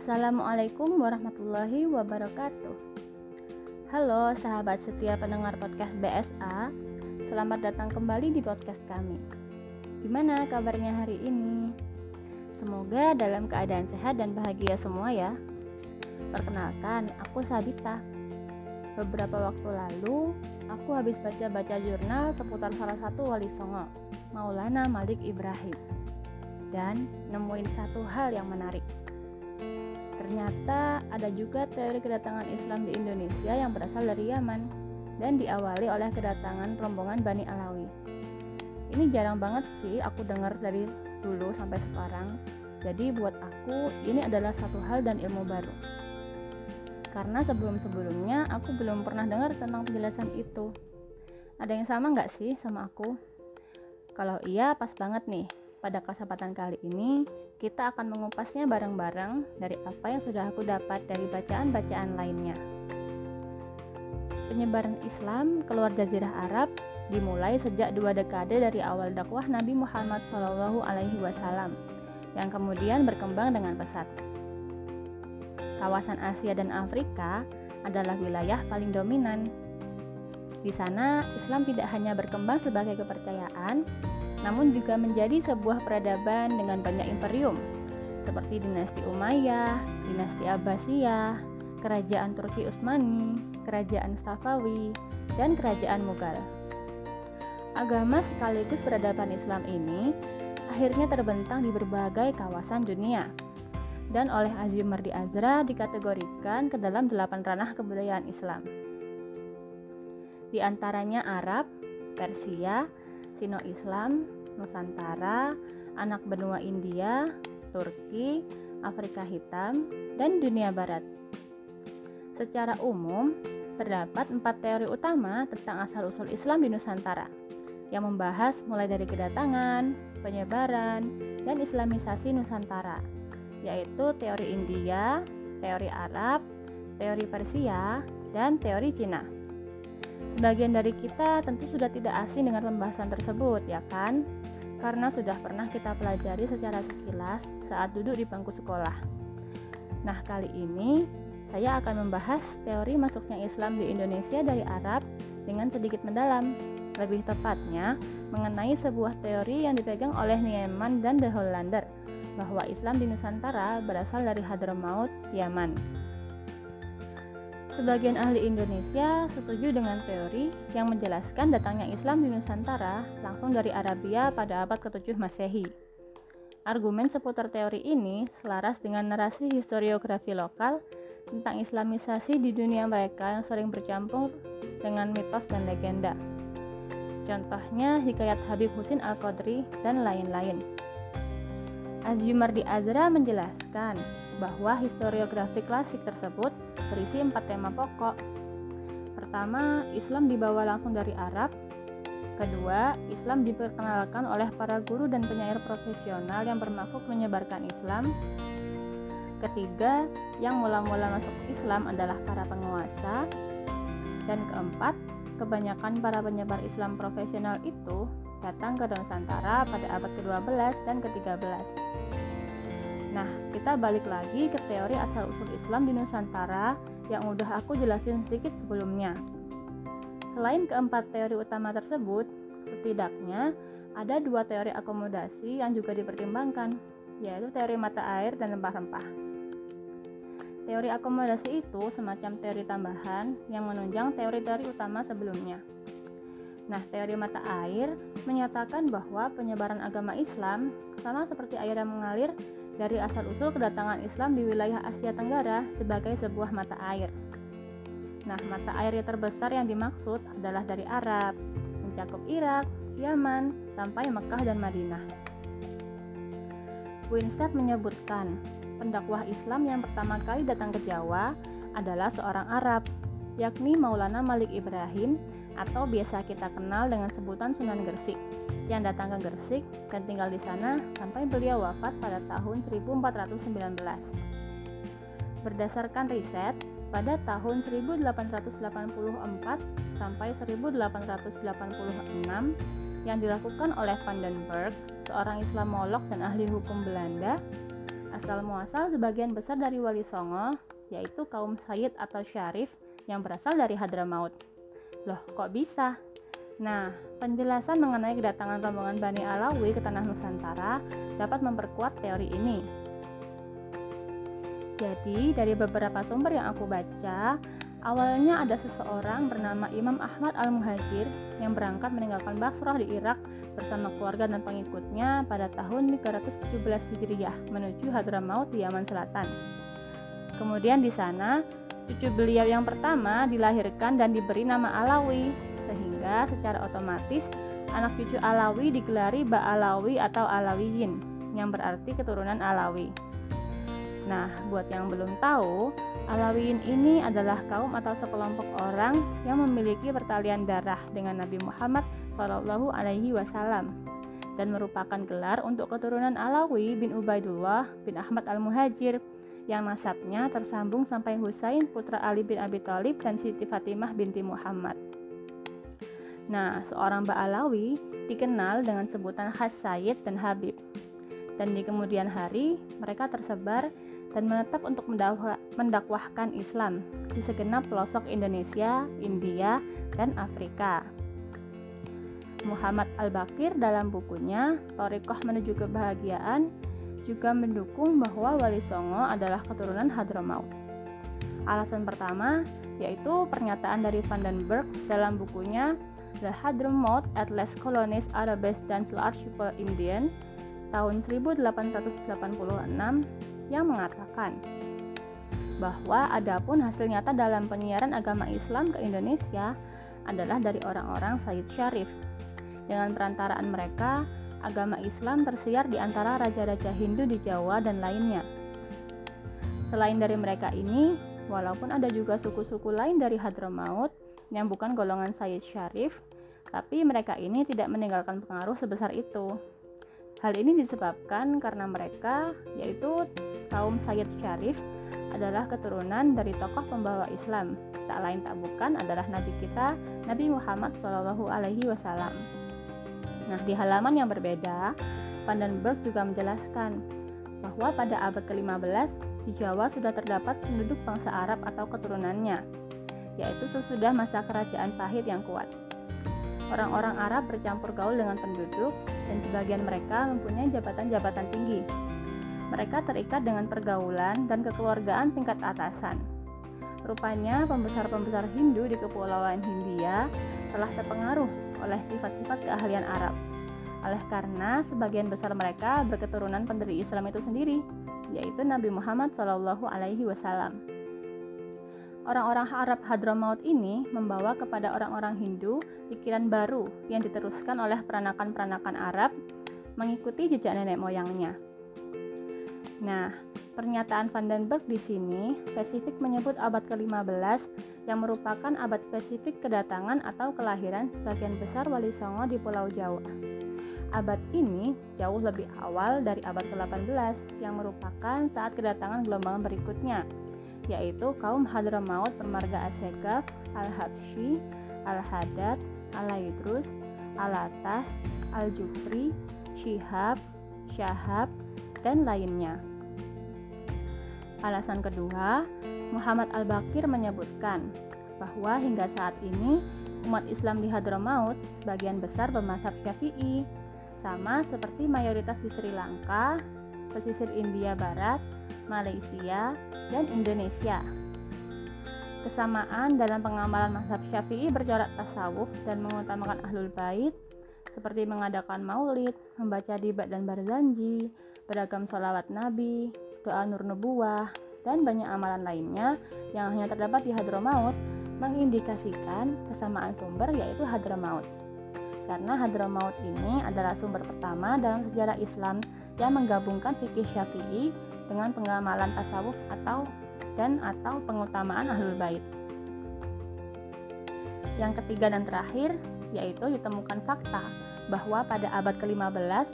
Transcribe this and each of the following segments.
Assalamualaikum warahmatullahi wabarakatuh. Halo sahabat setia pendengar podcast BSA, selamat datang kembali di podcast kami. Gimana kabarnya hari ini? Semoga dalam keadaan sehat dan bahagia semua ya. Perkenalkan, aku Sabita. Beberapa waktu lalu, aku habis baca-baca jurnal seputar salah satu wali songo, Maulana Malik Ibrahim. Dan nemuin satu hal yang menarik Ternyata ada juga teori kedatangan Islam di Indonesia yang berasal dari Yaman dan diawali oleh kedatangan rombongan Bani Alawi. Ini jarang banget sih aku dengar dari dulu sampai sekarang. Jadi buat aku ini adalah satu hal dan ilmu baru. Karena sebelum-sebelumnya aku belum pernah dengar tentang penjelasan itu. Ada yang sama nggak sih sama aku? Kalau iya pas banget nih. Pada kesempatan kali ini kita akan mengupasnya bareng-bareng dari apa yang sudah aku dapat dari bacaan-bacaan lainnya. Penyebaran Islam keluar Jazirah Arab dimulai sejak dua dekade dari awal dakwah Nabi Muhammad Shallallahu Alaihi Wasallam yang kemudian berkembang dengan pesat. Kawasan Asia dan Afrika adalah wilayah paling dominan. Di sana, Islam tidak hanya berkembang sebagai kepercayaan, namun juga menjadi sebuah peradaban dengan banyak imperium seperti dinasti Umayyah, dinasti Abbasiyah, kerajaan Turki Utsmani, kerajaan Safawi, dan kerajaan Mughal. Agama sekaligus peradaban Islam ini akhirnya terbentang di berbagai kawasan dunia dan oleh Azim Mardi Azra dikategorikan ke dalam delapan ranah kebudayaan Islam. Di antaranya Arab, Persia, Sino-Islam, Nusantara, anak benua India, Turki, Afrika Hitam, dan dunia Barat. Secara umum, terdapat empat teori utama tentang asal-usul Islam di Nusantara yang membahas mulai dari kedatangan, penyebaran, dan islamisasi Nusantara, yaitu teori India, teori Arab, teori Persia, dan teori Cina. Sebagian dari kita tentu sudah tidak asing dengan pembahasan tersebut, ya kan? Karena sudah pernah kita pelajari secara sekilas saat duduk di bangku sekolah. Nah, kali ini saya akan membahas teori masuknya Islam di Indonesia dari Arab dengan sedikit mendalam. Lebih tepatnya, mengenai sebuah teori yang dipegang oleh Nieman dan De Hollander bahwa Islam di Nusantara berasal dari Hadramaut, Yaman. Sebagian ahli Indonesia setuju dengan teori yang menjelaskan datangnya Islam di Nusantara langsung dari Arabia pada abad ke-7 Masehi. Argumen seputar teori ini selaras dengan narasi historiografi lokal tentang islamisasi di dunia mereka yang sering bercampur dengan mitos dan legenda. Contohnya Hikayat Habib Husin Al-Qadri dan lain-lain. Azyumardi Azra menjelaskan bahwa historiografi klasik tersebut berisi empat tema pokok. Pertama, Islam dibawa langsung dari Arab. Kedua, Islam diperkenalkan oleh para guru dan penyair profesional yang bermaksud menyebarkan Islam. Ketiga, yang mula-mula masuk Islam adalah para penguasa. Dan keempat, kebanyakan para penyebar Islam profesional itu datang ke Nusantara pada abad ke-12 dan ke-13. Nah, kita balik lagi ke teori asal-usul Islam di Nusantara yang udah aku jelasin sedikit sebelumnya. Selain keempat teori utama tersebut, setidaknya ada dua teori akomodasi yang juga dipertimbangkan, yaitu teori mata air dan rempah-rempah. Teori akomodasi itu semacam teori tambahan yang menunjang teori-teori utama sebelumnya. Nah, teori mata air menyatakan bahwa penyebaran agama Islam sama seperti air yang mengalir dari asal-usul kedatangan Islam di wilayah Asia Tenggara sebagai sebuah mata air. Nah, mata air yang terbesar yang dimaksud adalah dari Arab, mencakup Irak, Yaman, sampai Mekah dan Madinah. Winstead menyebutkan, pendakwah Islam yang pertama kali datang ke Jawa adalah seorang Arab, yakni Maulana Malik Ibrahim atau biasa kita kenal dengan sebutan Sunan Gersik yang datang ke Gersik dan tinggal di sana sampai beliau wafat pada tahun 1419. Berdasarkan riset, pada tahun 1884 sampai 1886 yang dilakukan oleh Van den Berg, seorang Islamolog dan ahli hukum Belanda, Asal muasal sebagian besar dari Wali Songo yaitu kaum Sayyid atau Syarif yang berasal dari Hadramaut. Loh, kok bisa? Nah, penjelasan mengenai kedatangan rombongan Bani Alawi ke tanah Nusantara dapat memperkuat teori ini. Jadi, dari beberapa sumber yang aku baca, awalnya ada seseorang bernama Imam Ahmad Al-Muhajir yang berangkat meninggalkan Basrah di Irak bersama keluarga dan pengikutnya pada tahun 317 Hijriah menuju Hadramaut di Yaman Selatan. Kemudian di sana, cucu beliau yang pertama dilahirkan dan diberi nama Alawi, sehingga secara otomatis anak cucu Alawi digelari Ba'alawi atau Alawiyin, yang berarti keturunan Alawi. Nah, buat yang belum tahu, Alawiyin ini adalah kaum atau sekelompok orang yang memiliki pertalian darah dengan Nabi Muhammad Shallallahu Alaihi Wasallam dan merupakan gelar untuk keturunan Alawi bin Ubaidullah bin Ahmad Al-Muhajir yang nasabnya tersambung sampai Husain putra Ali bin Abi Thalib dan Siti Fatimah binti Muhammad. Nah, seorang Ba'alawi dikenal dengan sebutan khas Sayyid dan Habib. Dan di kemudian hari, mereka tersebar dan menetap untuk mendakwahkan Islam di segenap pelosok Indonesia, India, dan Afrika. Muhammad Al-Bakir dalam bukunya Torikoh Menuju Kebahagiaan juga mendukung bahwa Wali Songo adalah keturunan Hadramaut. Alasan pertama yaitu pernyataan dari Vandenberg dalam bukunya The Hadramaut Atlas Colonies Arabes dan Archipel Indian tahun 1886 yang mengatakan bahwa adapun hasil nyata dalam penyiaran agama Islam ke Indonesia adalah dari orang-orang Sayyid Syarif. Dengan perantaraan mereka, agama Islam tersiar di antara raja-raja Hindu di Jawa dan lainnya. Selain dari mereka ini, walaupun ada juga suku-suku lain dari Hadramaut yang bukan golongan Sayyid Syarif, tapi mereka ini tidak meninggalkan pengaruh sebesar itu. Hal ini disebabkan karena mereka, yaitu kaum Sayyid Syarif, adalah keturunan dari tokoh pembawa Islam. Tak lain tak bukan adalah Nabi kita, Nabi Muhammad SAW. Nah, di halaman yang berbeda, Vandenberg juga menjelaskan bahwa pada abad ke-15 di Jawa sudah terdapat penduduk bangsa Arab atau keturunannya, yaitu sesudah masa kerajaan Pahit yang kuat. Orang-orang Arab bercampur gaul dengan penduduk dan sebagian mereka mempunyai jabatan-jabatan tinggi. Mereka terikat dengan pergaulan dan kekeluargaan tingkat atasan. Rupanya pembesar-pembesar Hindu di Kepulauan Hindia telah terpengaruh oleh sifat-sifat keahlian Arab. Oleh karena sebagian besar mereka berketurunan pendiri Islam itu sendiri, yaitu Nabi Muhammad Wasallam. Orang-orang Arab Hadramaut ini membawa kepada orang-orang Hindu pikiran baru yang diteruskan oleh peranakan-peranakan Arab mengikuti jejak nenek moyangnya. Nah, pernyataan Vandenberg di sini spesifik menyebut abad ke-15 yang merupakan abad spesifik kedatangan atau kelahiran sebagian besar Wali Songo di Pulau Jawa. Abad ini jauh lebih awal dari abad ke-18 yang merupakan saat kedatangan gelombang berikutnya, yaitu kaum Hadramaut pemarga Asegaf, Al-Habsyi, Al-Hadad, Al-Laidrus, Al-Atas, Al-Jufri, Syihab, Syahab, dan lainnya. Alasan kedua, Muhammad Al-Bakir menyebutkan bahwa hingga saat ini umat Islam di Hadramaut sebagian besar bermazhab Syafi'i, sama seperti mayoritas di Sri Lanka, pesisir India Barat, Malaysia, dan Indonesia. Kesamaan dalam pengamalan mazhab Syafi'i bercorak tasawuf dan mengutamakan ahlul bait seperti mengadakan maulid, membaca dibat dan barzanji, beragam sholawat nabi, doa nur nubuah, dan banyak amalan lainnya yang hanya terdapat di Hadramaut mengindikasikan kesamaan sumber yaitu Hadramaut. Karena Hadramaut ini adalah sumber pertama dalam sejarah Islam yang menggabungkan fikih Syafi'i dengan pengamalan tasawuf atau dan atau pengutamaan ahlul bait. Yang ketiga dan terakhir yaitu ditemukan fakta bahwa pada abad ke-15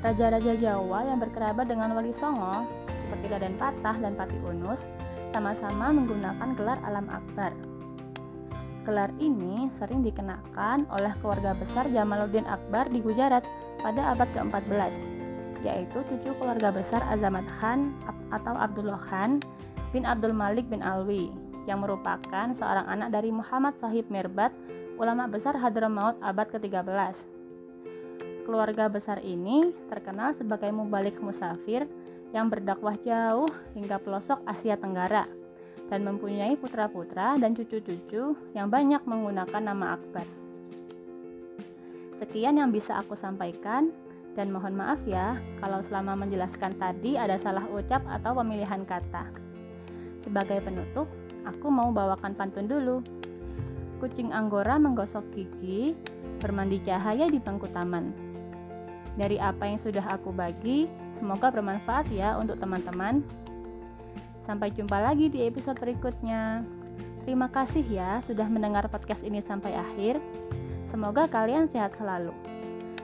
raja-raja Jawa yang berkerabat dengan Wali Songo seperti Raden Patah dan Pati Unus sama-sama menggunakan gelar Alam Akbar. Gelar ini sering dikenakan oleh keluarga besar Jamaluddin Akbar di Gujarat pada abad ke-14. Yaitu cucu keluarga besar Azamat Khan atau Abdullah Khan bin Abdul Malik bin Alwi yang merupakan seorang anak dari Muhammad Sahib Mirbat, ulama besar Hadramaut abad ke-13. Keluarga besar ini terkenal sebagai mubalik musafir yang berdakwah jauh hingga pelosok Asia Tenggara dan mempunyai putra-putra dan cucu-cucu yang banyak menggunakan nama Akbar. Sekian yang bisa aku sampaikan dan mohon maaf ya kalau selama menjelaskan tadi ada salah ucap atau pemilihan kata. Sebagai penutup, aku mau bawakan pantun dulu. Kucing Anggora menggosok gigi, bermandi cahaya di bangku taman. Dari apa yang sudah aku bagi, semoga bermanfaat ya untuk teman-teman. Sampai jumpa lagi di episode berikutnya. Terima kasih ya sudah mendengar podcast ini sampai akhir. Semoga kalian sehat selalu.